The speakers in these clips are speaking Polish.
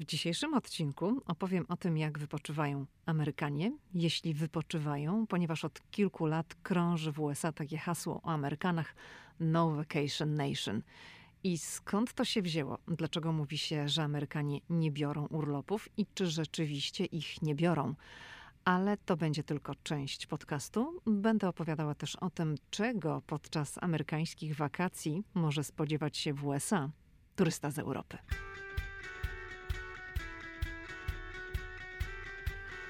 W dzisiejszym odcinku opowiem o tym, jak wypoczywają Amerykanie, jeśli wypoczywają, ponieważ od kilku lat krąży w USA takie hasło o Amerykanach No Vacation Nation. I skąd to się wzięło? Dlaczego mówi się, że Amerykanie nie biorą urlopów i czy rzeczywiście ich nie biorą? Ale to będzie tylko część podcastu. Będę opowiadała też o tym, czego podczas amerykańskich wakacji może spodziewać się w USA turysta z Europy.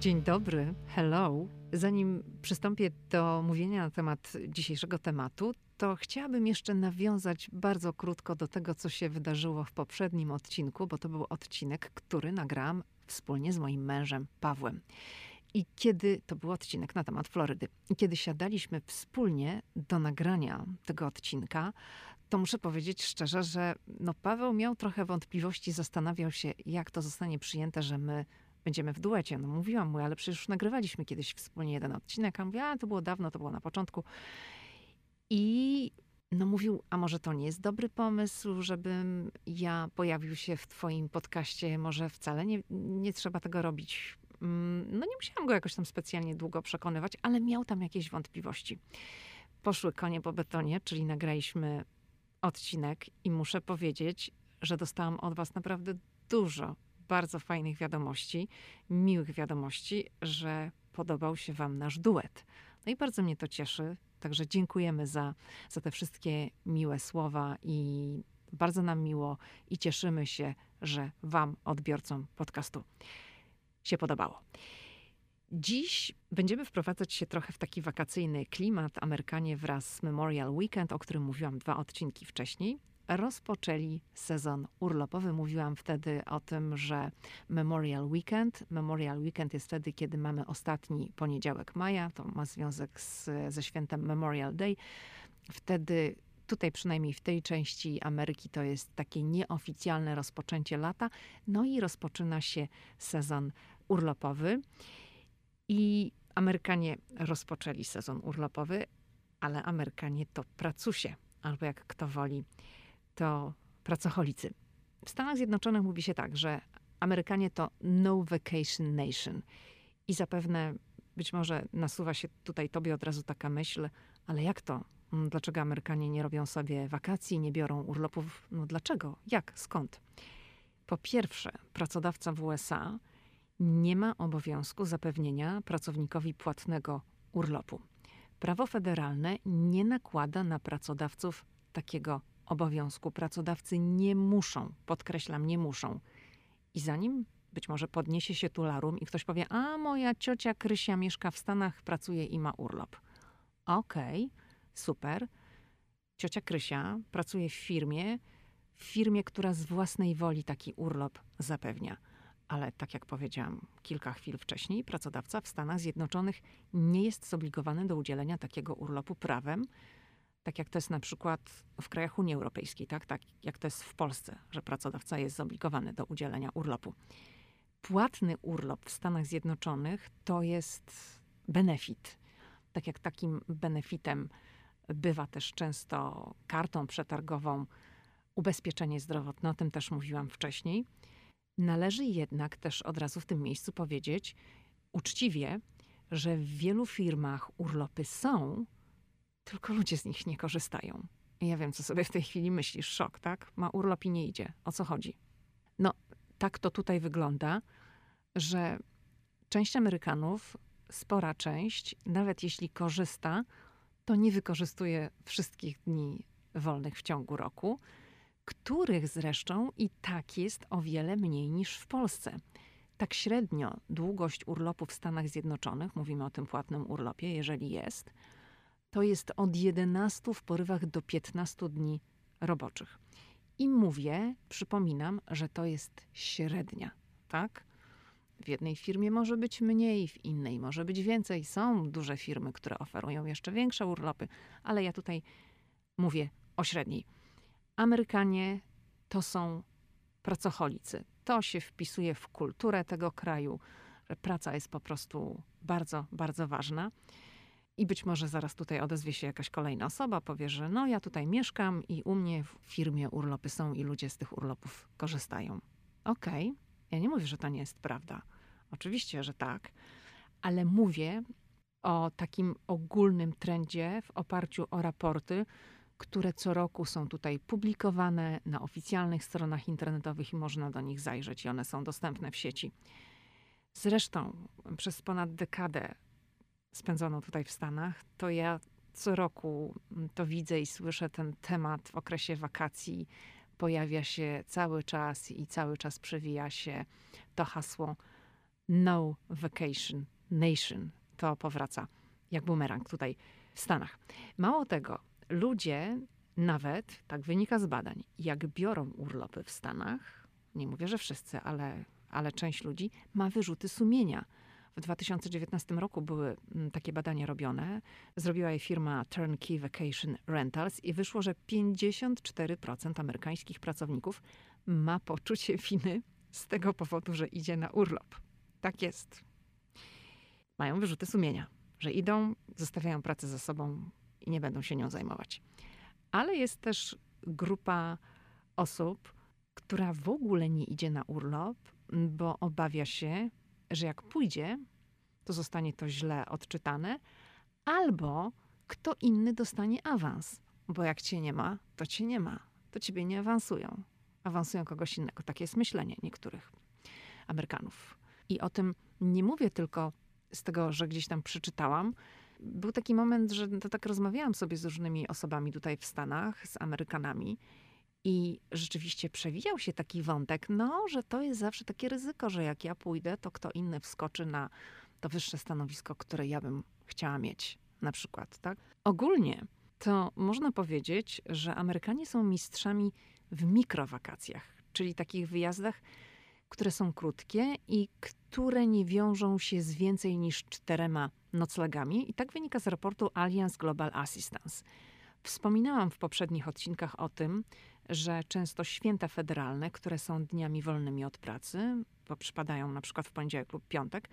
Dzień dobry, hello. Zanim przystąpię do mówienia na temat dzisiejszego tematu, to chciałabym jeszcze nawiązać bardzo krótko do tego, co się wydarzyło w poprzednim odcinku, bo to był odcinek, który nagrałam wspólnie z moim mężem Pawłem. I kiedy to był odcinek na temat Florydy, i kiedy siadaliśmy wspólnie do nagrania tego odcinka, to muszę powiedzieć szczerze, że no Paweł miał trochę wątpliwości, zastanawiał się, jak to zostanie przyjęte, że my będziemy w duecie. No mówiłam mu, ale przecież już nagrywaliśmy kiedyś wspólnie jeden odcinek. A mówię, a to było dawno, to było na początku. I no mówił, a może to nie jest dobry pomysł, żebym ja pojawił się w twoim podcaście, może wcale nie, nie trzeba tego robić. Mm, no nie musiałam go jakoś tam specjalnie długo przekonywać, ale miał tam jakieś wątpliwości. Poszły konie po betonie, czyli nagraliśmy odcinek i muszę powiedzieć, że dostałam od was naprawdę dużo bardzo fajnych wiadomości, miłych wiadomości, że podobał się Wam nasz duet. No i bardzo mnie to cieszy. Także dziękujemy za, za te wszystkie miłe słowa i bardzo nam miło i cieszymy się, że Wam, odbiorcom podcastu, się podobało. Dziś będziemy wprowadzać się trochę w taki wakacyjny klimat. Amerykanie wraz z Memorial Weekend, o którym mówiłam dwa odcinki wcześniej rozpoczęli sezon urlopowy. Mówiłam wtedy o tym, że Memorial Weekend. Memorial Weekend jest wtedy, kiedy mamy ostatni poniedziałek maja. To ma związek z, ze świętem Memorial Day. Wtedy tutaj przynajmniej w tej części Ameryki to jest takie nieoficjalne rozpoczęcie lata. No i rozpoczyna się sezon urlopowy. I Amerykanie rozpoczęli sezon urlopowy, ale Amerykanie to pracusie, albo jak kto woli, to pracocholicy. W Stanach Zjednoczonych mówi się tak, że Amerykanie to no vacation nation. I zapewne być może nasuwa się tutaj tobie od razu taka myśl, ale jak to? Mm, dlaczego Amerykanie nie robią sobie wakacji, nie biorą urlopów? No dlaczego? Jak? Skąd? Po pierwsze, pracodawca w USA nie ma obowiązku zapewnienia pracownikowi płatnego urlopu. Prawo federalne nie nakłada na pracodawców takiego obowiązku. Pracodawcy nie muszą, podkreślam, nie muszą. I zanim być może podniesie się tularum i ktoś powie, a moja ciocia Krysia mieszka w Stanach, pracuje i ma urlop. Okej, okay, super. Ciocia Krysia pracuje w firmie, w firmie, która z własnej woli taki urlop zapewnia. Ale tak jak powiedziałam kilka chwil wcześniej, pracodawca w Stanach Zjednoczonych nie jest zobligowany do udzielenia takiego urlopu prawem, tak jak to jest na przykład w krajach Unii Europejskiej, tak? tak jak to jest w Polsce, że pracodawca jest zobligowany do udzielenia urlopu. Płatny urlop w Stanach Zjednoczonych to jest benefit. Tak jak takim benefitem bywa też często kartą przetargową ubezpieczenie zdrowotne, o tym też mówiłam wcześniej. Należy jednak też od razu w tym miejscu powiedzieć uczciwie, że w wielu firmach urlopy są, tylko ludzie z nich nie korzystają. Ja wiem, co sobie w tej chwili myślisz. Szok, tak? Ma urlop i nie idzie. O co chodzi? No, tak to tutaj wygląda, że część Amerykanów, spora część, nawet jeśli korzysta, to nie wykorzystuje wszystkich dni wolnych w ciągu roku, których zresztą i tak jest o wiele mniej niż w Polsce. Tak średnio długość urlopu w Stanach Zjednoczonych, mówimy o tym płatnym urlopie, jeżeli jest, to jest od 11 w porywach do 15 dni roboczych. I mówię, przypominam, że to jest średnia, tak? W jednej firmie może być mniej, w innej może być więcej. Są duże firmy, które oferują jeszcze większe urlopy, ale ja tutaj mówię o średniej. Amerykanie to są pracocholicy. To się wpisuje w kulturę tego kraju, że praca jest po prostu bardzo, bardzo ważna. I być może zaraz tutaj odezwie się jakaś kolejna osoba, powie, że no ja tutaj mieszkam i u mnie w firmie urlopy są i ludzie z tych urlopów korzystają. Okej, okay. ja nie mówię, że to nie jest prawda. Oczywiście, że tak, ale mówię o takim ogólnym trendzie w oparciu o raporty, które co roku są tutaj publikowane na oficjalnych stronach internetowych i można do nich zajrzeć i one są dostępne w sieci. Zresztą przez ponad dekadę spędzoną tutaj w Stanach, to ja co roku to widzę i słyszę ten temat w okresie wakacji. Pojawia się cały czas i cały czas przewija się to hasło No Vacation Nation. To powraca jak bumerang tutaj w Stanach. Mało tego, ludzie nawet, tak wynika z badań, jak biorą urlopy w Stanach, nie mówię, że wszyscy, ale, ale część ludzi ma wyrzuty sumienia. W 2019 roku były mm, takie badania robione. Zrobiła je firma Turnkey Vacation Rentals i wyszło, że 54% amerykańskich pracowników ma poczucie winy z tego powodu, że idzie na urlop. Tak jest. Mają wyrzuty sumienia, że idą, zostawiają pracę za sobą i nie będą się nią zajmować. Ale jest też grupa osób, która w ogóle nie idzie na urlop, bo obawia się, że jak pójdzie, to zostanie to źle odczytane, albo kto inny dostanie awans, bo jak cię nie ma, to cię nie ma, to ciebie nie awansują. Awansują kogoś innego. Takie jest myślenie niektórych Amerykanów. I o tym nie mówię tylko z tego, że gdzieś tam przeczytałam, był taki moment, że to tak rozmawiałam sobie z różnymi osobami tutaj w Stanach, z Amerykanami. I rzeczywiście przewijał się taki wątek, no, że to jest zawsze takie ryzyko, że jak ja pójdę, to kto inny wskoczy na to wyższe stanowisko, które ja bym chciała mieć, na przykład, tak? Ogólnie to można powiedzieć, że Amerykanie są mistrzami w mikrowakacjach, czyli takich wyjazdach, które są krótkie i które nie wiążą się z więcej niż czterema noclegami. I tak wynika z raportu Alliance Global Assistance. Wspominałam w poprzednich odcinkach o tym, że często święta federalne, które są dniami wolnymi od pracy, bo przypadają na przykład w poniedziałek lub piątek,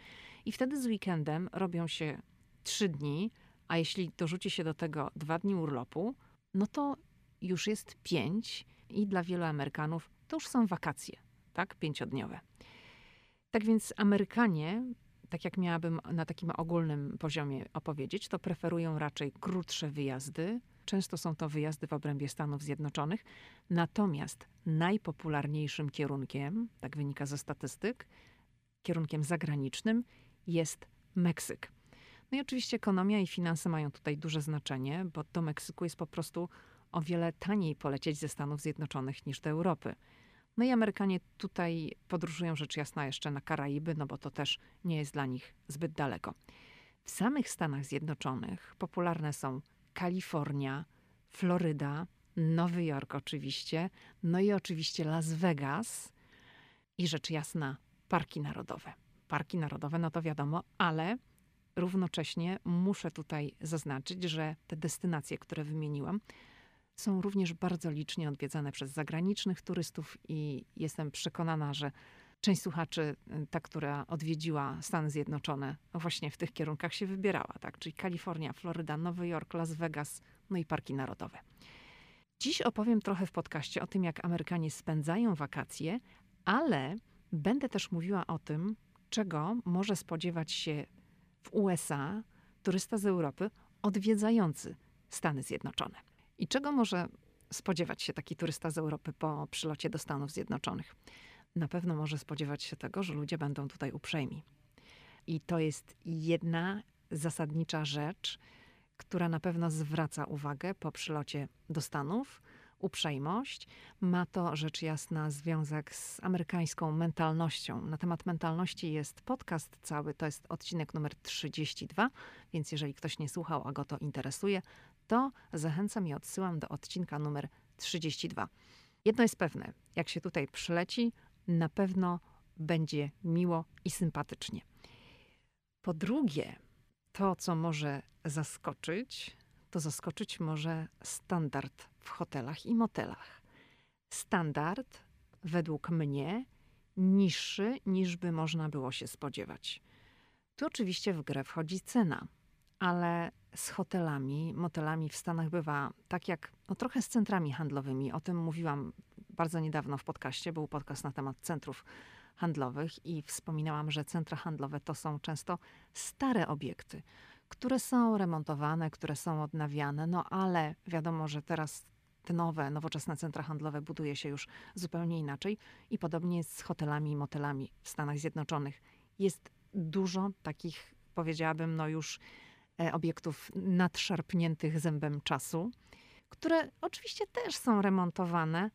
i wtedy z weekendem robią się trzy dni, a jeśli dorzuci się do tego dwa dni urlopu, no to już jest pięć i dla wielu Amerykanów to już są wakacje, tak, pięciodniowe. Tak więc Amerykanie, tak jak miałabym na takim ogólnym poziomie opowiedzieć, to preferują raczej krótsze wyjazdy. Często są to wyjazdy w obrębie Stanów Zjednoczonych. Natomiast najpopularniejszym kierunkiem, tak wynika ze statystyk, kierunkiem zagranicznym jest Meksyk. No i oczywiście ekonomia i finanse mają tutaj duże znaczenie, bo do Meksyku jest po prostu o wiele taniej polecieć ze Stanów Zjednoczonych niż do Europy. No i Amerykanie tutaj podróżują rzecz jasna jeszcze na Karaiby, no bo to też nie jest dla nich zbyt daleko. W samych Stanach Zjednoczonych popularne są Kalifornia, Floryda, Nowy Jork oczywiście, no i oczywiście Las Vegas i rzecz jasna parki narodowe. Parki narodowe, no to wiadomo, ale równocześnie muszę tutaj zaznaczyć, że te destynacje, które wymieniłam, są również bardzo licznie odwiedzane przez zagranicznych turystów i jestem przekonana, że część słuchaczy, y, ta, która odwiedziła Stany Zjednoczone, właśnie w tych kierunkach się wybierała, tak? czyli Kalifornia, Floryda, Nowy Jork, Las Vegas, no i parki narodowe. Dziś opowiem trochę w podcaście o tym, jak Amerykanie spędzają wakacje, ale będę też mówiła o tym, czego może spodziewać się w USA turysta z Europy odwiedzający Stany Zjednoczone. I czego może spodziewać się taki turysta z Europy po przylocie do Stanów Zjednoczonych? Na pewno może spodziewać się tego, że ludzie będą tutaj uprzejmi. I to jest jedna zasadnicza rzecz, która na pewno zwraca uwagę po przylocie do Stanów, uprzejmość. Ma to rzecz jasna związek z amerykańską mentalnością. Na temat mentalności jest podcast cały, to jest odcinek numer 32, więc jeżeli ktoś nie słuchał, a go to interesuje, to zachęcam i odsyłam do odcinka numer 32. Jedno jest pewne, jak się tutaj przyleci, na pewno będzie miło i sympatycznie. Po drugie, to, co może zaskoczyć, to zaskoczyć może standard w hotelach i motelach. Standard, według mnie, niższy niż by można było się spodziewać. Tu oczywiście w grę wchodzi cena, ale z hotelami, motelami w Stanach bywa tak jak no trochę z centrami handlowymi. O tym mówiłam bardzo niedawno w podcaście. Był podcast na temat centrów handlowych i wspominałam, że centra handlowe to są często stare obiekty, które są remontowane, które są odnawiane, no ale wiadomo, że teraz te nowe, nowoczesne centra handlowe buduje się już zupełnie inaczej i podobnie jest z hotelami i motelami w Stanach Zjednoczonych. Jest dużo takich, powiedziałabym, no już e, obiektów nadszarpniętych zębem czasu, które oczywiście też są remontowane,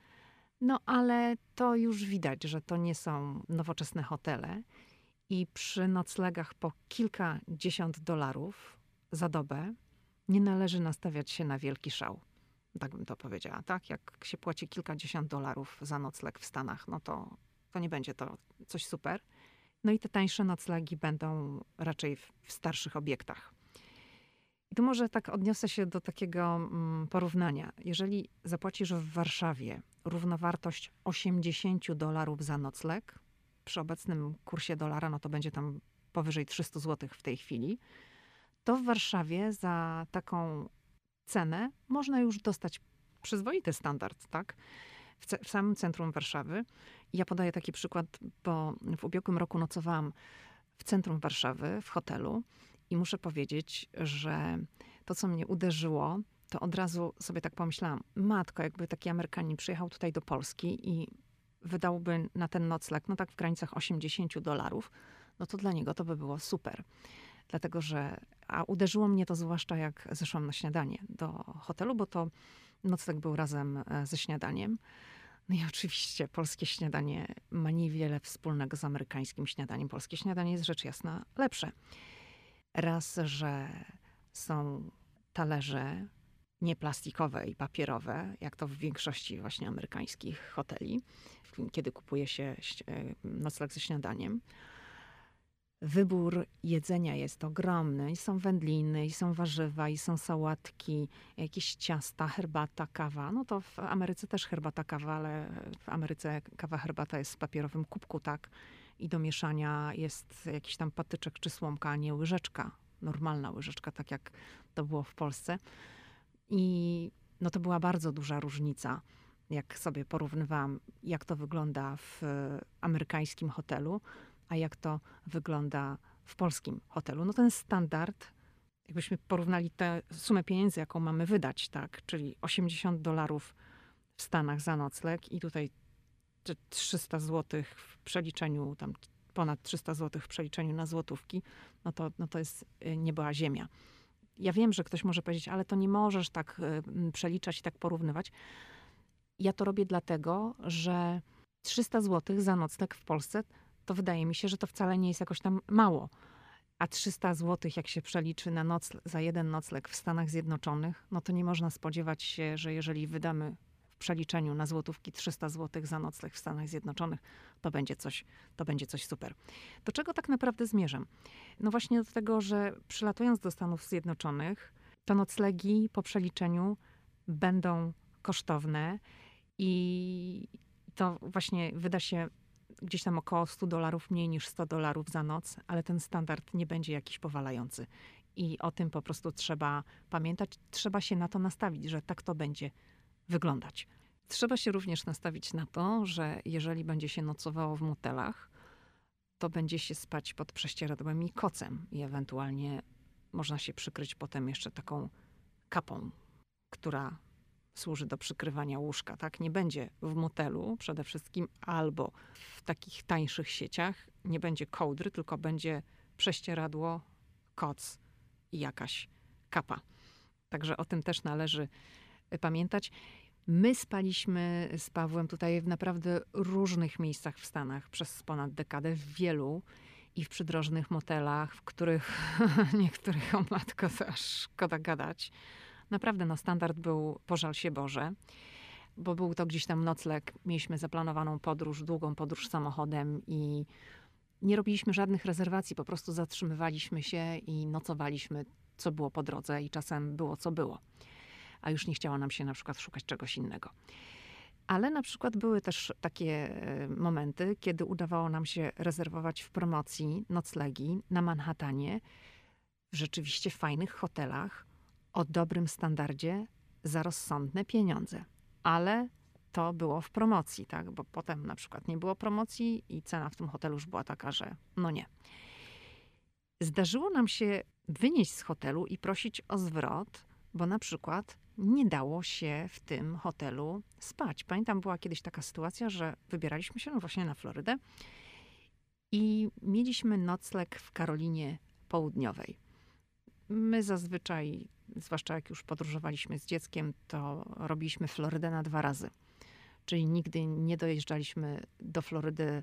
no ale to już widać, że to nie są nowoczesne hotele i przy noclegach po kilkadziesiąt dolarów za dobę nie należy nastawiać się na wielki szał. Tak bym to powiedziała, tak? Jak się płaci kilkadziesiąt dolarów za nocleg w Stanach, no to, to nie będzie to coś super. No i te tańsze noclegi będą raczej w, w starszych obiektach. I tu może tak odniosę się do takiego mm, porównania. Jeżeli zapłacisz w Warszawie równowartość 80 dolarów za nocleg, przy obecnym kursie dolara, no to będzie tam powyżej 300 zł w tej chwili, to w Warszawie za taką cenę można już dostać przyzwoity standard, tak? W, w samym centrum Warszawy. Ja podaję taki przykład, bo w ubiegłym roku nocowałam w centrum Warszawy, w hotelu i muszę powiedzieć, że to, co mnie uderzyło, to od razu sobie tak pomyślałam, matko, jakby taki Amerykanin przyjechał tutaj do Polski i wydałby na ten nocleg, no tak w granicach 80 dolarów, no to dla niego to by było super. Dlatego, że, a uderzyło mnie to zwłaszcza jak zeszłam na śniadanie do hotelu, bo to nocleg był razem e, ze śniadaniem. No i oczywiście polskie śniadanie ma niewiele wspólnego z amerykańskim śniadaniem. Polskie śniadanie jest rzecz jasna lepsze. Raz, że są talerze nieplastikowe i papierowe, jak to w większości właśnie amerykańskich hoteli, kiedy kupuje się e, nocleg ze śniadaniem. Wybór jedzenia jest ogromny. I są wędliny, i są warzywa, i są sałatki, jakieś ciasta, herbata, kawa. No to w Ameryce też herbata, kawa, ale w Ameryce kawa, herbata jest w papierowym kubku, tak? I do mieszania jest jakiś tam patyczek czy słomka, a nie łyżeczka. Normalna łyżeczka, tak jak to było w Polsce. I no to była bardzo duża różnica, jak sobie porównywałam, jak to wygląda w amerykańskim hotelu, a jak to wygląda w polskim hotelu. No ten standard, jakbyśmy porównali tę sumę pieniędzy, jaką mamy wydać, tak, czyli 80 dolarów w Stanach za nocleg i tutaj 300 zł w przeliczeniu, tam ponad 300 zł w przeliczeniu na złotówki, no to, no to jest y, nieba ziemia. Ja wiem, że ktoś może powiedzieć, ale to nie możesz tak y, przeliczać i tak porównywać. Ja to robię dlatego, że 300 zł za nocleg w Polsce, to wydaje mi się, że to wcale nie jest jakoś tam mało. A 300 zł, jak się przeliczy na noc, za jeden nocleg w Stanach Zjednoczonych, no to nie można spodziewać się, że jeżeli wydamy przeliczeniu na złotówki 300 zł za nocleg w Stanach Zjednoczonych, to będzie coś, to będzie coś super. Do czego tak naprawdę zmierzam? No właśnie do tego, że przylatując do Stanów Zjednoczonych, to noclegi po przeliczeniu będą kosztowne i to właśnie wyda się gdzieś tam około 100 dolarów mniej niż 100 dolarów za noc, ale ten standard nie będzie jakiś powalający. I o tym po prostu trzeba pamiętać, trzeba się na to nastawić, że tak to będzie wyglądać. Trzeba się również nastawić na to, że jeżeli będzie się nocowało w motelach, to będzie się spać pod prześcieradłem i kocem i ewentualnie można się przykryć potem jeszcze taką kapą, która służy do przykrywania łóżka, tak? Nie będzie w motelu przede wszystkim albo w takich tańszych sieciach nie będzie kołdry, tylko będzie prześcieradło, koc i jakaś kapa. Także o tym też należy pamiętać. My spaliśmy z Pawłem tutaj w naprawdę różnych miejscach w Stanach przez ponad dekadę, w wielu i w przydrożnych motelach, w których niektórych, o matko, to aż szkoda gadać. Naprawdę, no standard był pożal się Boże, bo był to gdzieś tam nocleg. Mieliśmy zaplanowaną podróż, długą podróż samochodem i nie robiliśmy żadnych rezerwacji, po prostu zatrzymywaliśmy się i nocowaliśmy, co było po drodze i czasem było, co było. A już nie chciało nam się na przykład szukać czegoś innego. Ale na przykład były też takie e, momenty, kiedy udawało nam się rezerwować w promocji noclegi na Manhattanie w rzeczywiście fajnych hotelach o dobrym standardzie za rozsądne pieniądze. Ale to było w promocji, tak? Bo potem na przykład nie było promocji i cena w tym hotelu już była taka, że no nie. Zdarzyło nam się wynieść z hotelu i prosić o zwrot, bo na przykład nie dało się w tym hotelu spać. Pamiętam, była kiedyś taka sytuacja, że wybieraliśmy się no właśnie na Florydę i mieliśmy nocleg w Karolinie Południowej. My zazwyczaj, zwłaszcza jak już podróżowaliśmy z dzieckiem, to robiliśmy Florydę na dwa razy. Czyli nigdy nie dojeżdżaliśmy do Florydy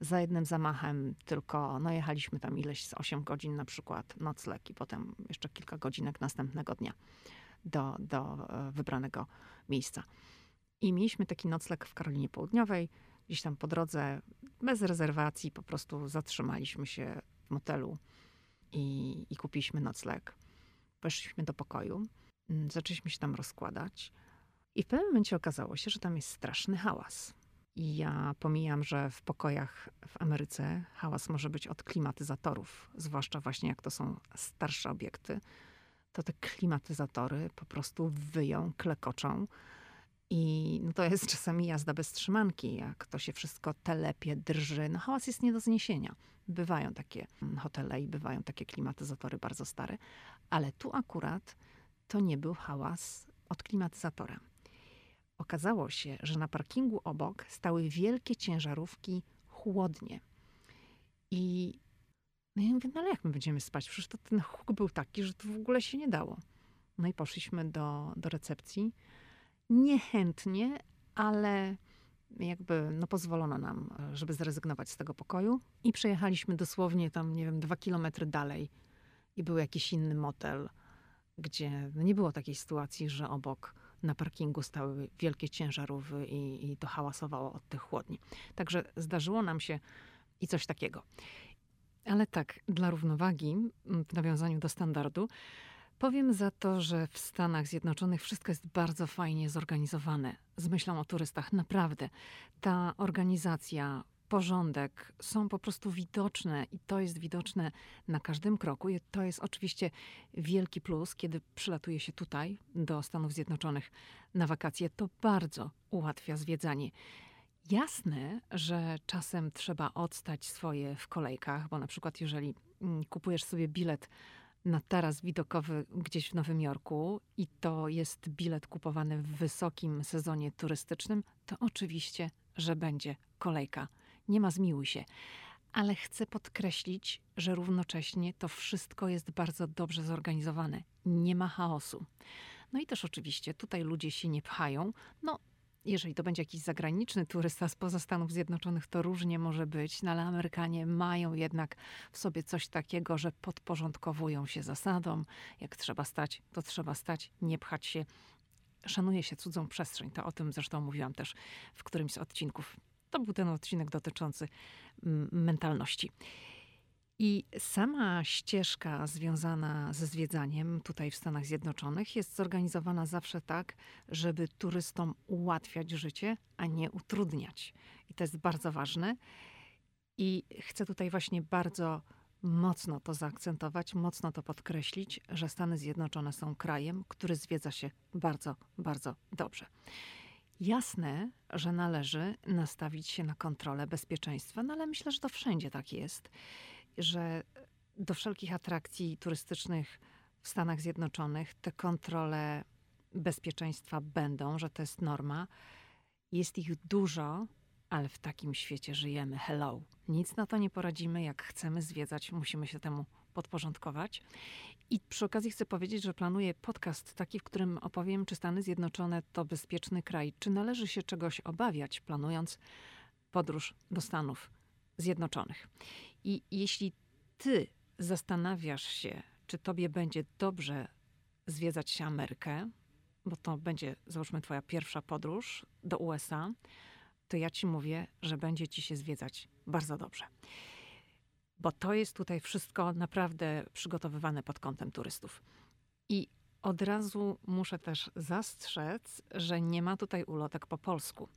za jednym zamachem, tylko no jechaliśmy tam ileś z 8 godzin na przykład nocleg i potem jeszcze kilka godzinek następnego dnia do, do e, wybranego miejsca. I mieliśmy taki nocleg w Karolinie Południowej. Gdzieś tam po drodze, bez rezerwacji, po prostu zatrzymaliśmy się w motelu i, i kupiliśmy nocleg. Weszliśmy do pokoju, mm, zaczęliśmy się tam rozkładać. I w pewnym momencie okazało się, że tam jest straszny hałas. I ja pomijam, że w pokojach w Ameryce hałas może być od klimatyzatorów, zwłaszcza właśnie jak to są starsze obiekty, to te klimatyzatory po prostu wyją, klekoczą. I no to jest czasami jazda bez trzymanki, jak to się wszystko telepie, drży. No hałas jest nie do zniesienia. Bywają takie mm, hotele i bywają takie klimatyzatory bardzo stare, ale tu akurat to nie był hałas od klimatyzatora. Okazało się, że na parkingu obok stały wielkie ciężarówki chłodnie. I no ja mówię, no ale jak my będziemy spać? Przecież to ten huk był taki, że to w ogóle się nie dało. No i poszliśmy do, do recepcji. Niechętnie, ale jakby no pozwolono nam, żeby zrezygnować z tego pokoju. I przejechaliśmy dosłownie tam, nie wiem, dwa kilometry dalej. I był jakiś inny motel, gdzie no nie było takiej sytuacji, że obok na parkingu stały wielkie ciężarówki i, i to hałasowało od tych chłodni. Także zdarzyło nam się i coś takiego. Ale tak, dla równowagi, w nawiązaniu do standardu, powiem za to, że w Stanach Zjednoczonych wszystko jest bardzo fajnie zorganizowane. Z myślą o turystach, naprawdę. Ta organizacja, porządek są po prostu widoczne i to jest widoczne na każdym kroku. I to jest oczywiście wielki plus, kiedy przylatuje się tutaj do Stanów Zjednoczonych na wakacje. To bardzo ułatwia zwiedzanie. Jasne, że czasem trzeba odstać swoje w kolejkach, bo na przykład jeżeli mm, kupujesz sobie bilet na taras widokowy gdzieś w Nowym Jorku i to jest bilet kupowany w wysokim sezonie turystycznym, to oczywiście, że będzie kolejka. Nie ma zmiłuj się. Ale chcę podkreślić, że równocześnie to wszystko jest bardzo dobrze zorganizowane. Nie ma chaosu. No i też oczywiście tutaj ludzie się nie pchają. No, jeżeli to będzie jakiś zagraniczny turysta spoza Stanów Zjednoczonych, to różnie może być, no ale Amerykanie mają jednak w sobie coś takiego, że podporządkowują się zasadom. Jak trzeba stać, to trzeba stać, nie pchać się. Szanuje się cudzą przestrzeń. To o tym zresztą mówiłam też w którymś z odcinków. To był ten odcinek dotyczący mm, mentalności. I sama ścieżka związana ze zwiedzaniem tutaj w Stanach Zjednoczonych jest zorganizowana zawsze tak, żeby turystom ułatwiać życie, a nie utrudniać. I to jest bardzo ważne. I chcę tutaj właśnie bardzo mocno to zaakcentować, mocno to podkreślić, że Stany Zjednoczone są krajem, który zwiedza się bardzo, bardzo dobrze. Jasne, że należy nastawić się na kontrolę bezpieczeństwa, no ale myślę, że to wszędzie tak jest że do wszelkich atrakcji turystycznych w Stanach Zjednoczonych te kontrole bezpieczeństwa będą, że to jest norma. Jest ich dużo, ale w takim świecie żyjemy. Hello. Nic na to nie poradzimy. Jak chcemy zwiedzać, musimy się temu podporządkować. I przy okazji chcę powiedzieć, że planuję podcast taki, w którym opowiem, czy Stany Zjednoczone to bezpieczny kraj, czy należy się czegoś obawiać, planując podróż do Stanów Zjednoczonych. I jeśli ty zastanawiasz się, czy tobie będzie dobrze zwiedzać się Amerykę, bo to będzie, załóżmy, twoja pierwsza podróż do USA, to ja ci mówię, że będzie ci się zwiedzać bardzo dobrze. Bo to jest tutaj wszystko naprawdę przygotowywane pod kątem turystów. I od razu muszę też zastrzec, że nie ma tutaj ulotek po polsku.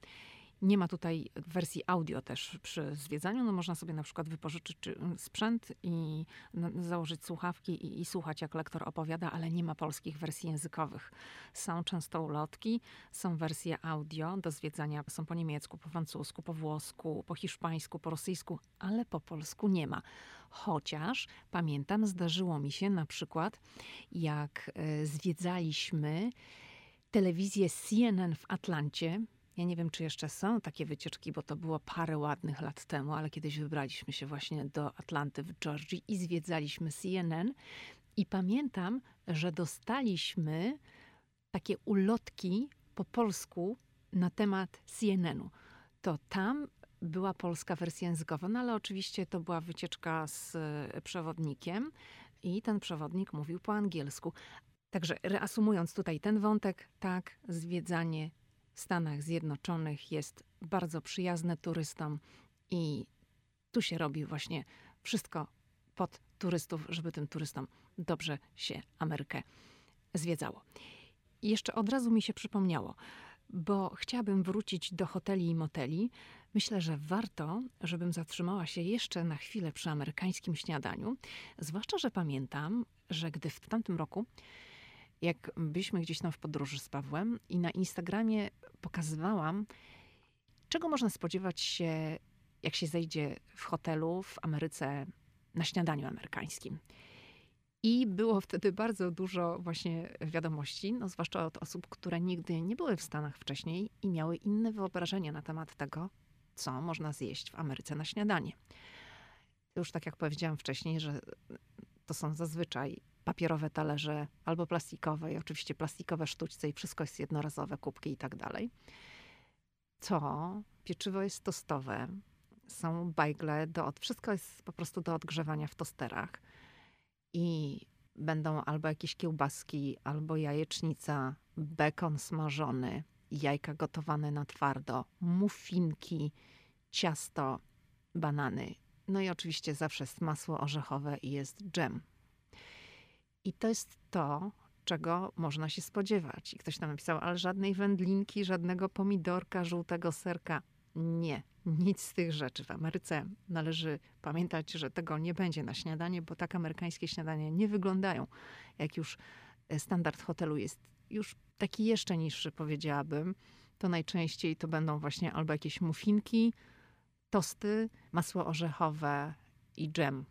Nie ma tutaj wersji audio też przy zwiedzaniu. No można sobie na przykład wypożyczyć sprzęt i założyć słuchawki i, i, słuchać, jak lektor opowiada, ale nie ma polskich wersji językowych. Są często ulotki, są wersje audio do zwiedzania, są po niemiecku, po francusku, po włosku, po hiszpańsku, po rosyjsku, ale po polsku nie ma. Chociaż pamiętam, zdarzyło mi się na przykład, jak e, zwiedzaliśmy telewizję CNN w Atlancie, ja nie wiem, czy jeszcze są takie wycieczki, bo to było parę ładnych lat temu, ale kiedyś wybraliśmy się właśnie do Atlanty w Georgii i zwiedzaliśmy CNN. I pamiętam, że dostaliśmy takie ulotki po polsku na temat CNN-u. To tam była polska wersja językowa, no ale oczywiście to była wycieczka z przewodnikiem i ten przewodnik mówił po angielsku. Także reasumując tutaj ten wątek, tak, zwiedzanie Stanach Zjednoczonych jest bardzo przyjazne turystom i tu się robi właśnie wszystko pod turystów, żeby tym turystom dobrze się Amerykę zwiedzało. I jeszcze od razu mi się przypomniało, bo chciałabym wrócić do hoteli i moteli. Myślę, że warto, żebym zatrzymała się jeszcze na chwilę przy amerykańskim śniadaniu. Zwłaszcza, że pamiętam, że gdy w tamtym roku jak byliśmy gdzieś tam w podróży z Pawłem i na Instagramie pokazywałam, czego można spodziewać się, jak się zejdzie w hotelu w Ameryce na śniadaniu amerykańskim. I było wtedy bardzo dużo właśnie wiadomości, no zwłaszcza od osób, które nigdy nie były w Stanach wcześniej i miały inne wyobrażenia na temat tego, co można zjeść w Ameryce na śniadanie. Już tak jak powiedziałam wcześniej, że to są zazwyczaj papierowe talerze albo plastikowe i oczywiście plastikowe sztućce i wszystko jest jednorazowe, kubki i tak dalej. Co? Pieczywo jest tostowe, są bajgle, do, wszystko jest po prostu do odgrzewania w tosterach i będą albo jakieś kiełbaski, albo jajecznica, bekon smażony, jajka gotowane na twardo, muffinki, ciasto, banany. No i oczywiście zawsze jest masło orzechowe i jest dżem i to jest to, czego można się spodziewać. I ktoś tam napisał, ale żadnej wędlinki, żadnego pomidorka, żółtego serka. Nie, nic z tych rzeczy. W Ameryce należy pamiętać, że tego nie będzie na śniadanie, bo tak amerykańskie śniadania nie wyglądają. Jak już e, standard hotelu jest już taki jeszcze niższy, powiedziałabym, to najczęściej to będą właśnie albo jakieś muffinki, tosty, masło orzechowe i dżem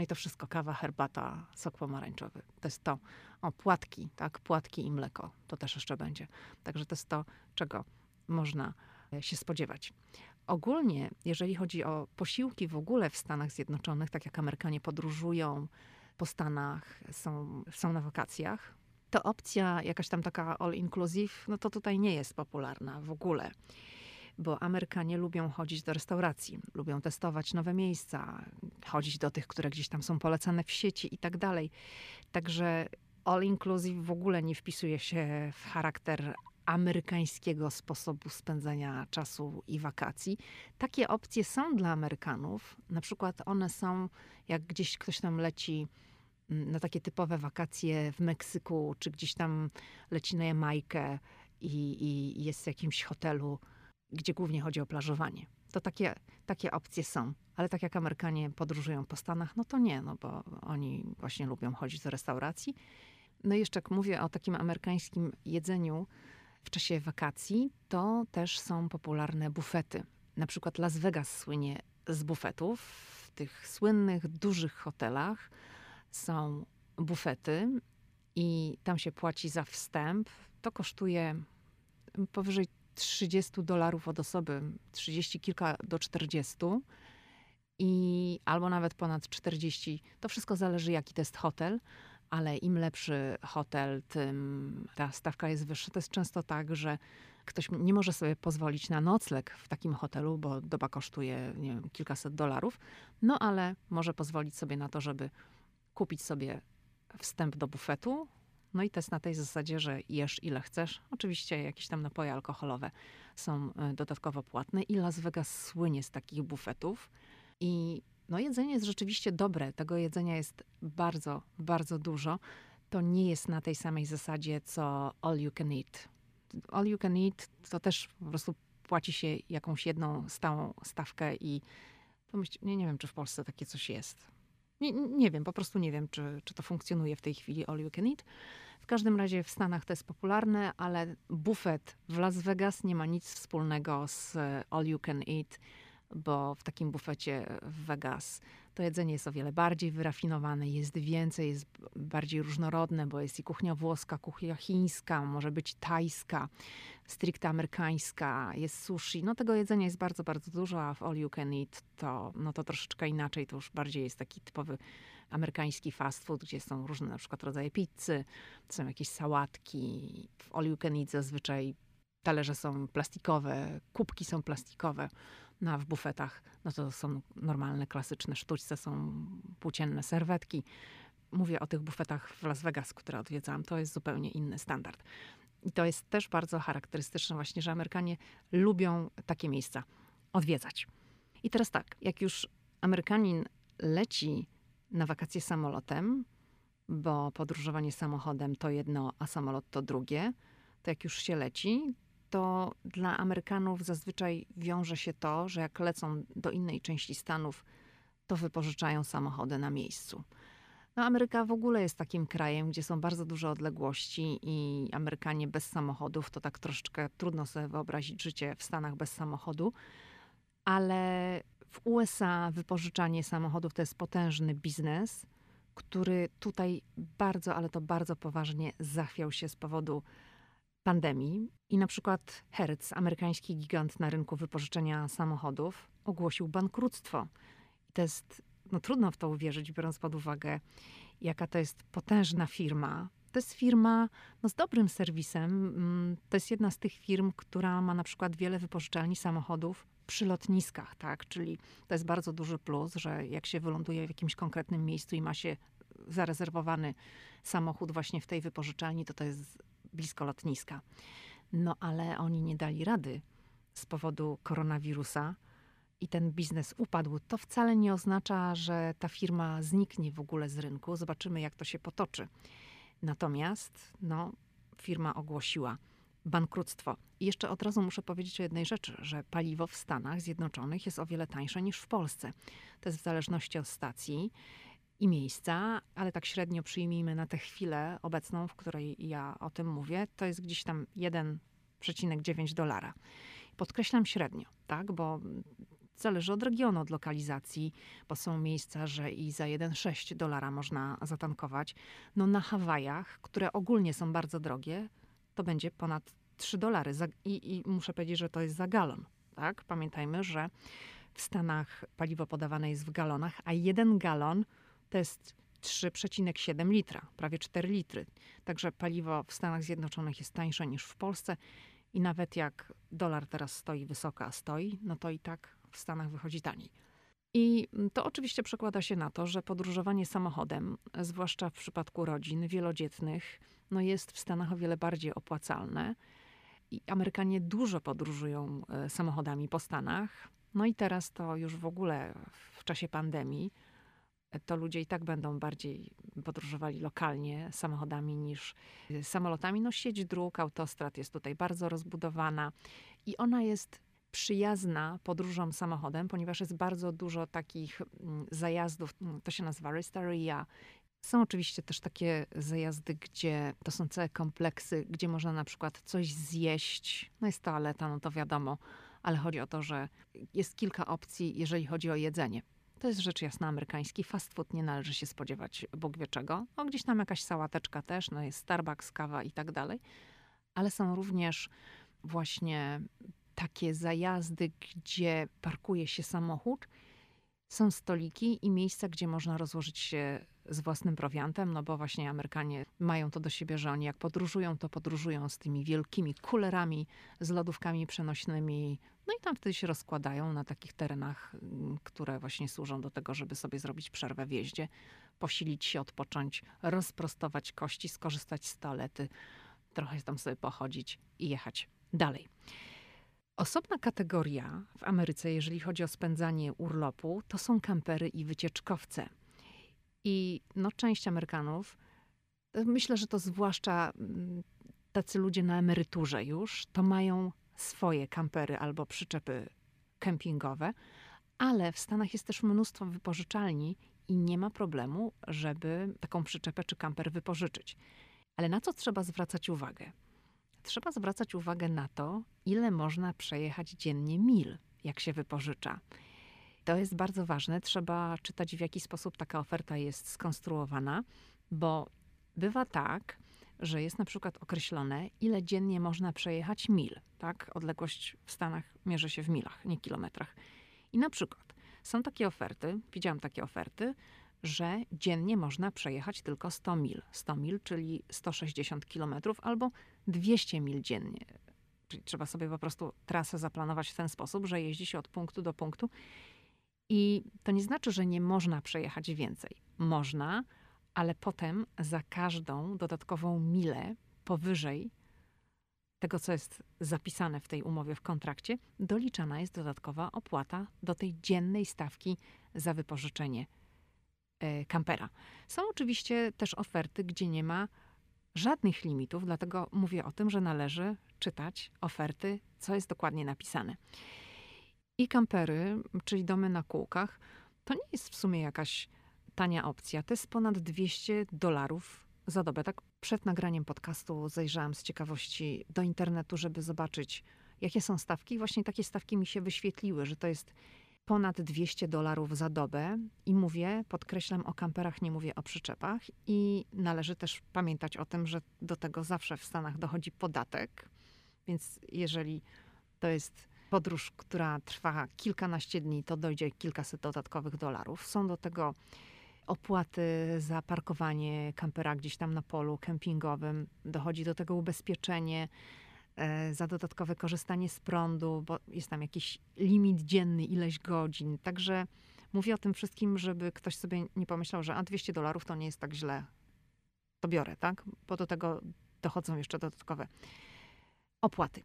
no i to wszystko, kawa, herbata, sok pomarańczowy. To jest to. O, płatki, tak, płatki i mleko. To też jeszcze będzie. Także to jest to, czego można e, się spodziewać. Ogólnie, jeżeli chodzi o posiłki w ogóle w Stanach Zjednoczonych, tak jak Amerykanie podróżują po Stanach, są, są na wakacjach, to opcja jakaś tam taka all inclusive, no to tutaj nie jest popularna w ogóle bo Amerykanie lubią chodzić do restauracji, lubią testować nowe miejsca, chodzić do tych, które gdzieś tam są polecane w sieci i tak dalej. Także all inclusive w ogóle nie wpisuje się w charakter amerykańskiego sposobu spędzania czasu i wakacji. Takie opcje są dla Amerykanów. Na przykład one są, jak gdzieś ktoś tam leci mm, na takie typowe wakacje w Meksyku, czy gdzieś tam leci na Jamajkę i, i jest w jakimś hotelu gdzie głównie chodzi o plażowanie. To takie, takie opcje są. Ale tak jak Amerykanie podróżują po Stanach, no to nie, no bo oni właśnie lubią chodzić do restauracji. No i jeszcze jak mówię o takim amerykańskim jedzeniu w czasie wakacji, to też są popularne bufety. Na przykład Las Vegas słynie z bufetów. W tych słynnych, dużych hotelach są bufety i tam się płaci za wstęp. To kosztuje powyżej 30 dolarów od osoby, 30 kilka do 40. i albo nawet ponad 40. To wszystko zależy, jaki to jest hotel, ale im lepszy hotel, tym ta stawka jest wyższa. To jest często tak, że ktoś nie może sobie pozwolić na nocleg w takim hotelu, bo doba kosztuje nie wiem, kilkaset dolarów, no ale może pozwolić sobie na to, żeby kupić sobie wstęp do bufetu. No i to jest na tej zasadzie, że jesz ile chcesz. Oczywiście jakieś tam napoje alkoholowe są e, dodatkowo płatne i Las Vegas słynie z takich bufetów. I no jedzenie jest rzeczywiście dobre. Tego jedzenia jest bardzo, bardzo dużo. To nie jest na tej samej zasadzie, co all you can eat. All you can eat to też po prostu płaci się jakąś jedną stałą stawkę i to myśl, nie, nie wiem, czy w Polsce takie coś jest. Nie, nie wiem, po prostu nie wiem, czy, czy to funkcjonuje w tej chwili all you can eat. W każdym razie w Stanach to jest popularne, ale bufet w Las Vegas nie ma nic wspólnego z all you can eat bo w takim bufecie w Vegas to jedzenie jest o wiele bardziej wyrafinowane, jest więcej, jest bardziej różnorodne, bo jest i kuchnia włoska, kuchnia chińska, może być tajska, stricte amerykańska, jest sushi. No tego jedzenia jest bardzo, bardzo dużo, a w all you can eat to, no to troszeczkę inaczej, to już bardziej jest taki typowy amerykański fast food, gdzie są różne na przykład rodzaje pizzy, są jakieś sałatki. W all you can eat zazwyczaj talerze są plastikowe, kubki są plastikowe no, w bufetach, no to są normalne, klasyczne sztućce, są płócienne serwetki. Mówię o tych bufetach w Las Vegas, które odwiedzałam. To jest zupełnie inny standard. I to jest też bardzo charakterystyczne właśnie, że Amerykanie lubią takie miejsca odwiedzać. I teraz tak, jak już Amerykanin leci na wakacje samolotem, bo podróżowanie samochodem to jedno, a samolot to drugie, to jak już się leci, to dla Amerykanów zazwyczaj wiąże się to, że jak lecą do innej części Stanów, to wypożyczają samochody na miejscu. No, Ameryka w ogóle jest takim krajem, gdzie są bardzo duże odległości i Amerykanie bez samochodów to tak troszeczkę trudno sobie wyobrazić życie w Stanach bez samochodu, ale w USA wypożyczanie samochodów to jest potężny biznes, który tutaj bardzo, ale to bardzo poważnie zachwiał się z powodu pandemii i na przykład Hertz, amerykański gigant na rynku wypożyczenia samochodów, ogłosił bankructwo. I to jest, no trudno w to uwierzyć, biorąc pod uwagę, jaka to jest potężna firma. To jest firma no, z dobrym serwisem. Mm, to jest jedna z tych firm, która ma na przykład wiele wypożyczalni samochodów przy lotniskach, tak? Czyli to jest bardzo duży plus, że jak się wyląduje w jakimś konkretnym miejscu i ma się zarezerwowany samochód właśnie w tej wypożyczalni, to to jest blisko lotniska. No ale oni nie dali rady z powodu koronawirusa i ten biznes upadł. To wcale nie oznacza, że ta firma zniknie w ogóle z rynku. Zobaczymy, jak to się potoczy. Natomiast no, firma ogłosiła bankructwo. I jeszcze od razu muszę powiedzieć o jednej rzeczy, że paliwo w Stanach Zjednoczonych jest o wiele tańsze niż w Polsce. To jest w zależności od stacji i miejsca, ale tak średnio przyjmijmy na tę chwilę obecną, w której ja o tym mówię, to jest gdzieś tam 1,9 dolara. Podkreślam średnio, tak, bo zależy od regionu, od lokalizacji, bo są miejsca, że i za 1,6 dolara można zatankować. No na Hawajach, które ogólnie są bardzo drogie, to będzie ponad 3 dolary. I, I, muszę powiedzieć, że to jest za galon. Tak? Pamiętajmy, że w Stanach paliwo podawane jest w galonach, a jeden galon to jest 3,7 litra, prawie 4 litry. Także paliwo w Stanach Zjednoczonych jest tańsze niż w Polsce i nawet jak dolar teraz stoi wysoko, a stoi, no to i tak w Stanach wychodzi taniej. I to oczywiście przekłada się na to, że podróżowanie samochodem, zwłaszcza w przypadku rodzin wielodzietnych, no jest w Stanach o wiele bardziej opłacalne. I Amerykanie dużo podróżują e, samochodami po Stanach. No i teraz to już w ogóle w czasie pandemii to ludzie i tak będą bardziej podróżowali lokalnie samochodami niż y, samolotami. No sieć dróg, autostrad jest tutaj bardzo rozbudowana i ona jest przyjazna podróżom samochodem, ponieważ jest bardzo dużo takich mm, zajazdów, mm, to się nazywa Restaria. Są oczywiście też takie zajazdy, gdzie to są całe kompleksy, gdzie można na przykład coś zjeść. No jest toaleta, no to wiadomo, ale chodzi o to, że jest kilka opcji, jeżeli chodzi o jedzenie. To jest rzecz jasna amerykański. Fast food nie należy się spodziewać Bóg wie czego. No, gdzieś tam jakaś sałateczka też, no jest Starbucks, kawa i tak dalej. Ale są również właśnie takie zajazdy, gdzie parkuje się samochód, Są stoliki i miejsca, gdzie można rozłożyć się z własnym prowiantem, no bo właśnie Amerykanie mają to do siebie, że oni jak podróżują, to podróżują z tymi wielkimi kulerami, z lodówkami przenośnymi. No i tam wtedy się rozkładają na takich terenach, mm, które właśnie służą do tego, żeby sobie zrobić przerwę w jeździe, posilić się, odpocząć, rozprostować kości, skorzystać z toalety, trochę tam sobie pochodzić i jechać dalej. Osobna kategoria w Ameryce, jeżeli chodzi o spędzanie urlopu, to są kampery i wycieczkowce. I no, część Amerykanów, myślę, że to zwłaszcza mm, tacy ludzie na emeryturze już, to mają swoje kampery albo przyczepy kempingowe, ale w Stanach jest też mnóstwo wypożyczalni i nie ma problemu, żeby taką przyczepę czy kamper wypożyczyć. Ale na co trzeba zwracać uwagę? Trzeba zwracać uwagę na to, ile można przejechać dziennie mil, jak się wypożycza. To jest bardzo ważne. Trzeba czytać, w jaki sposób taka oferta jest skonstruowana, bo bywa tak, że jest na przykład określone, ile dziennie można przejechać mil. Tak? Odległość w Stanach mierzy się w milach, nie kilometrach. I na przykład są takie oferty, widziałam takie oferty, że dziennie można przejechać tylko 100 mil. 100 mil, czyli 160 kilometrów albo 200 mil dziennie. Czyli trzeba sobie po prostu trasę zaplanować w ten sposób, że jeździ się od punktu do punktu. I to nie znaczy, że nie można przejechać więcej. Można, ale potem za każdą dodatkową milę powyżej tego, co jest zapisane w tej umowie, w kontrakcie, doliczana jest dodatkowa opłata do tej dziennej stawki za wypożyczenie e, kampera. Są oczywiście też oferty, gdzie nie ma żadnych limitów, dlatego mówię o tym, że należy czytać oferty, co jest dokładnie napisane. I kampery, czyli domy na kółkach, to nie jest w sumie jakaś tania opcja. To jest ponad 200 dolarów za dobę. Tak przed nagraniem podcastu zajrzałam z ciekawości do internetu, żeby zobaczyć, jakie są stawki. Właśnie takie stawki mi się wyświetliły, że to jest ponad 200 dolarów za dobę. I mówię, podkreślam o kamperach, nie mówię o przyczepach. I należy też pamiętać o tym, że do tego zawsze w Stanach dochodzi podatek. Więc jeżeli to jest podróż, która trwa kilkanaście dni, to dojdzie kilkaset dodatkowych dolarów. Są do tego opłaty za parkowanie kampera gdzieś tam na polu kempingowym. Dochodzi do tego ubezpieczenie e, za dodatkowe korzystanie z prądu, bo jest tam jakiś limit dzienny, ileś godzin. Także mówię o tym wszystkim, żeby ktoś sobie nie pomyślał, że a 200 dolarów to nie jest tak źle. To biorę, tak? Bo do tego dochodzą jeszcze dodatkowe opłaty.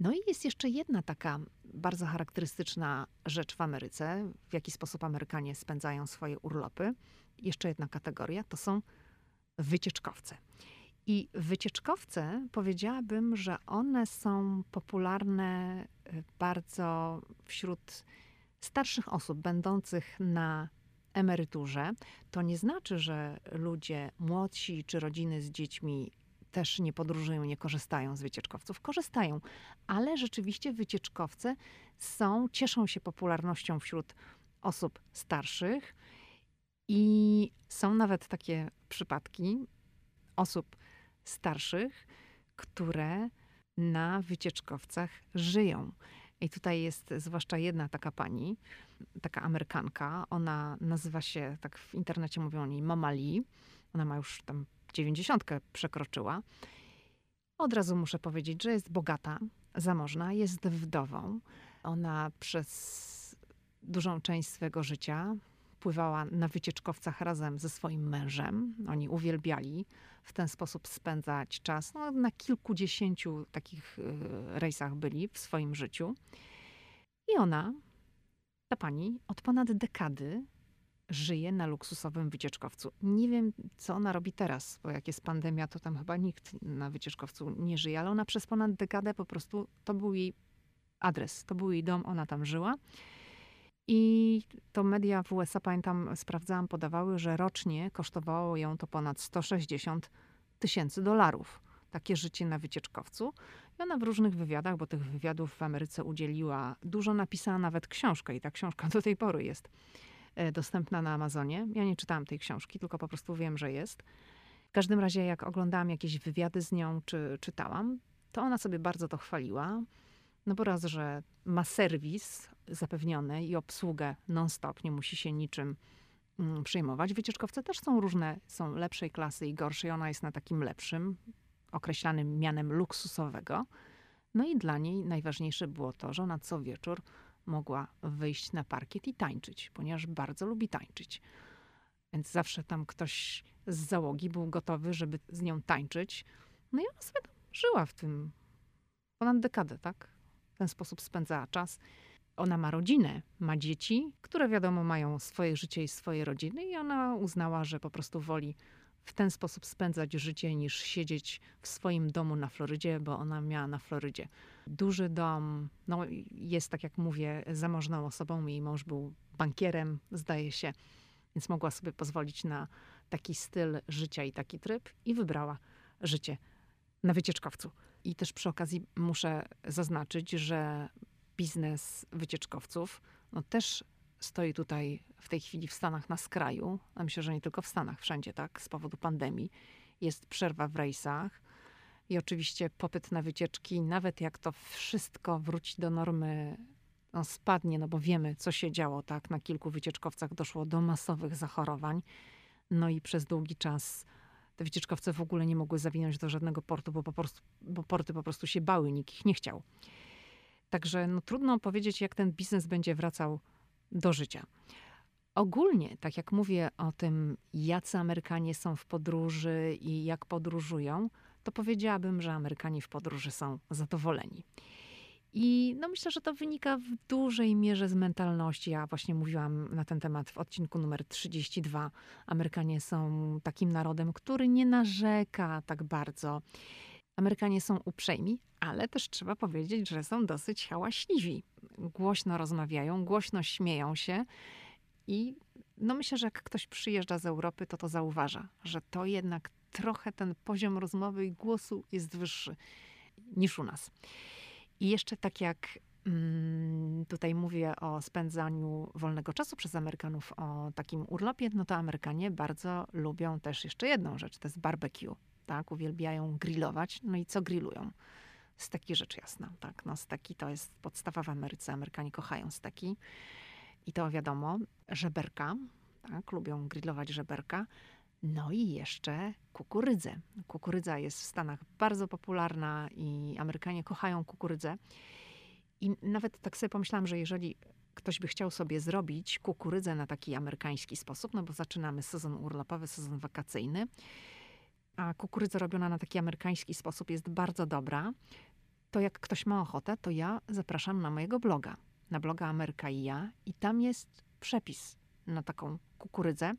No i jest jeszcze jedna taka bardzo charakterystyczna rzecz w Ameryce, w jaki sposób Amerykanie spędzają swoje urlopy. Jeszcze jedna kategoria to są wycieczkowce. I wycieczkowce powiedziałabym, że one są popularne y, bardzo wśród starszych osób będących na emeryturze. To nie znaczy, że ludzie młodsi czy rodziny z dziećmi też nie podróżują, nie korzystają z wycieczkowców. Korzystają, ale rzeczywiście wycieczkowce są, cieszą się popularnością wśród osób starszych i są nawet takie przypadki osób starszych, które na wycieczkowcach żyją. I tutaj jest zwłaszcza jedna taka pani, taka Amerykanka. Ona nazywa się, tak w internecie mówią o niej Mama Lee. Ona ma już tam dziewięćdziesiątkę przekroczyła. Od razu muszę powiedzieć, że jest bogata, zamożna, jest wdową. Ona przez dużą część swego życia pływała na wycieczkowcach razem ze swoim mężem. Oni uwielbiali w ten sposób spędzać czas. No, na kilkudziesięciu takich y, rejsach byli w swoim życiu. I ona, ta pani, od ponad dekady żyje na luksusowym wycieczkowcu. Nie wiem, co ona robi teraz, bo jak jest pandemia, to tam chyba nikt na wycieczkowcu nie żyje, ale ona przez ponad dekadę po prostu to był jej adres, to był jej dom, ona tam żyła. I to media w USA, pamiętam, sprawdzałam, podawały, że rocznie kosztowało ją to ponad 160 tysięcy dolarów. Takie życie na wycieczkowcu. I ona w różnych wywiadach, bo tych wywiadów w Ameryce udzieliła dużo, napisała nawet książkę i ta książka do tej pory jest dostępna na Amazonie. Ja nie czytałam tej książki, tylko po prostu wiem, że jest. W każdym razie, jak oglądałam jakieś wywiady z nią, czy czytałam, to ona sobie bardzo to chwaliła. No bo raz, że ma serwis zapewnione i obsługę non-stop, nie musi się niczym mm, przejmować. Wycieczkowce też są różne, są lepszej klasy i gorszej. Ona jest na takim lepszym, określanym mianem luksusowego. No i dla niej najważniejsze było to, że ona co wieczór mogła wyjść na parkiet i tańczyć, ponieważ bardzo lubi tańczyć. Więc zawsze tam ktoś z załogi był gotowy, żeby z nią tańczyć. No i ona sobie tam żyła w tym ponad dekadę, tak? W ten sposób spędzała czas. Ona ma rodzinę, ma dzieci, które wiadomo mają swoje życie i swoje rodziny, i ona uznała, że po prostu woli w ten sposób spędzać życie, niż siedzieć w swoim domu na Florydzie, bo ona miała na Florydzie duży dom. No, jest, tak jak mówię, zamożną osobą. Jej mąż był bankierem, zdaje się, więc mogła sobie pozwolić na taki styl życia i taki tryb, i wybrała życie na wycieczkowcu. I też przy okazji muszę zaznaczyć, że biznes wycieczkowców no też stoi tutaj w tej chwili w Stanach na skraju. A myślę, że nie tylko w Stanach, wszędzie tak, z powodu pandemii. Jest przerwa w rejsach i oczywiście popyt na wycieczki, nawet jak to wszystko wróci do normy, no spadnie, no bo wiemy, co się działo, tak? Na kilku wycieczkowcach doszło do masowych zachorowań. No i przez długi czas te wycieczkowce w ogóle nie mogły zawinąć do żadnego portu, bo, po prostu, bo porty po prostu się bały, nikt ich nie chciał. Także no, trudno powiedzieć, jak ten biznes będzie wracał do życia. Ogólnie, tak jak mówię o tym, jacy Amerykanie są w podróży i jak podróżują, to powiedziałabym, że Amerykanie w podróży są zadowoleni. I no myślę, że to wynika w dużej mierze z mentalności. Ja właśnie mówiłam na ten temat w odcinku numer 32. Amerykanie są takim narodem, który nie narzeka tak bardzo. Amerykanie są uprzejmi, ale też trzeba powiedzieć, że są dosyć hałaśliwi. Głośno rozmawiają, głośno śmieją się i no myślę, że jak ktoś przyjeżdża z Europy, to to zauważa, że to jednak trochę ten poziom rozmowy i głosu jest wyższy niż u nas. I jeszcze tak jak mm, tutaj mówię o spędzaniu wolnego czasu przez Amerykanów, o takim urlopie, no to Amerykanie bardzo lubią też jeszcze jedną rzecz, to jest barbecue. Tak, uwielbiają grillować. No i co grillują? Steki rzecz jasna, tak. No steki to jest podstawa w Ameryce. Amerykanie kochają steki. I to wiadomo, żeberka, tak, lubią grillować żeberka. No i jeszcze kukurydzę. Kukurydza jest w Stanach bardzo popularna i Amerykanie kochają kukurydzę. I nawet tak sobie pomyślałam, że jeżeli ktoś by chciał sobie zrobić kukurydzę na taki amerykański sposób, no bo zaczynamy sezon urlopowy, sezon wakacyjny, a kukurydza robiona na taki amerykański sposób jest bardzo dobra, to jak ktoś ma ochotę, to ja zapraszam na mojego bloga, na bloga Ameryka i ja i tam jest przepis na taką kukurydzę.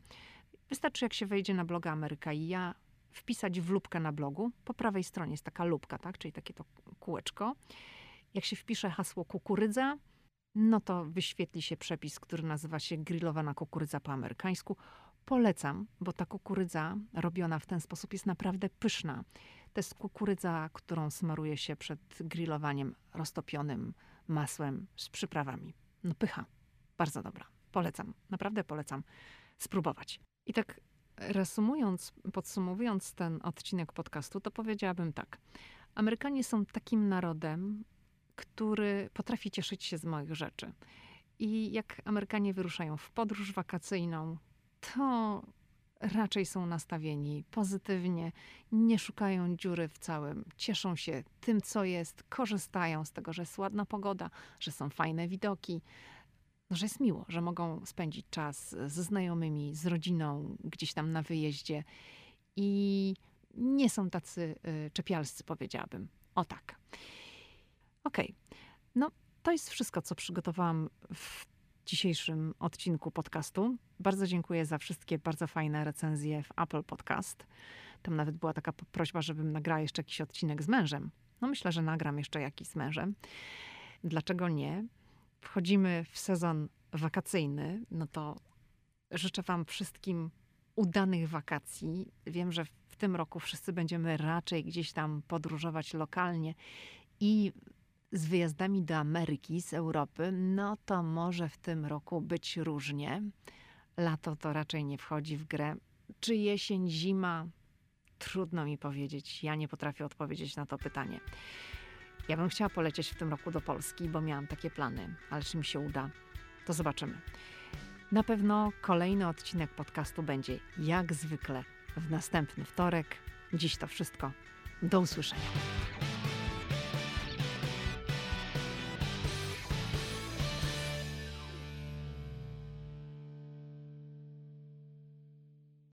Wystarczy, jak się wejdzie na bloga Ameryka i ja, wpisać w lubkę na blogu. Po prawej stronie jest taka lubka, tak? czyli takie to kółeczko. Jak się wpisze hasło kukurydza, no to wyświetli się przepis, który nazywa się grillowana kukurydza po amerykańsku. Polecam, bo ta kukurydza robiona w ten sposób jest naprawdę pyszna. To jest kukurydza, którą smaruje się przed grillowaniem roztopionym masłem z przyprawami. No pycha, bardzo dobra. Polecam, naprawdę polecam spróbować. I tak reasumując, podsumowując ten odcinek podcastu, to powiedziałabym tak. Amerykanie są takim narodem, który potrafi cieszyć się z moich rzeczy. I jak Amerykanie wyruszają w podróż wakacyjną, to raczej są nastawieni pozytywnie, nie szukają dziury w całym, cieszą się tym, co jest, korzystają z tego, że jest ładna pogoda, że są fajne widoki, no, że jest miło, że mogą spędzić czas ze znajomymi, z rodziną, gdzieś tam na wyjeździe i nie są tacy y, czepialscy, powiedziałabym. O tak. Okej. Okay. No, to jest wszystko, co przygotowałam w dzisiejszym odcinku podcastu. Bardzo dziękuję za wszystkie bardzo fajne recenzje w Apple Podcast. Tam nawet była taka prośba, żebym nagrała jeszcze jakiś odcinek z mężem. No myślę, że nagram jeszcze jakiś z mężem. Dlaczego nie? Wchodzimy w sezon wakacyjny, no to życzę Wam wszystkim udanych wakacji. Wiem, że w tym roku wszyscy będziemy raczej gdzieś tam podróżować lokalnie i z wyjazdami do Ameryki, z Europy, no to może w tym roku być różnie. Lato to raczej nie wchodzi w grę. Czy jesień, zima? Trudno mi powiedzieć. Ja nie potrafię odpowiedzieć na to pytanie. Ja bym chciała polecieć w tym roku do Polski, bo miałam takie plany, ale czy mi się uda, to zobaczymy. Na pewno kolejny odcinek podcastu będzie jak zwykle w następny wtorek. Dziś to wszystko. Do usłyszenia.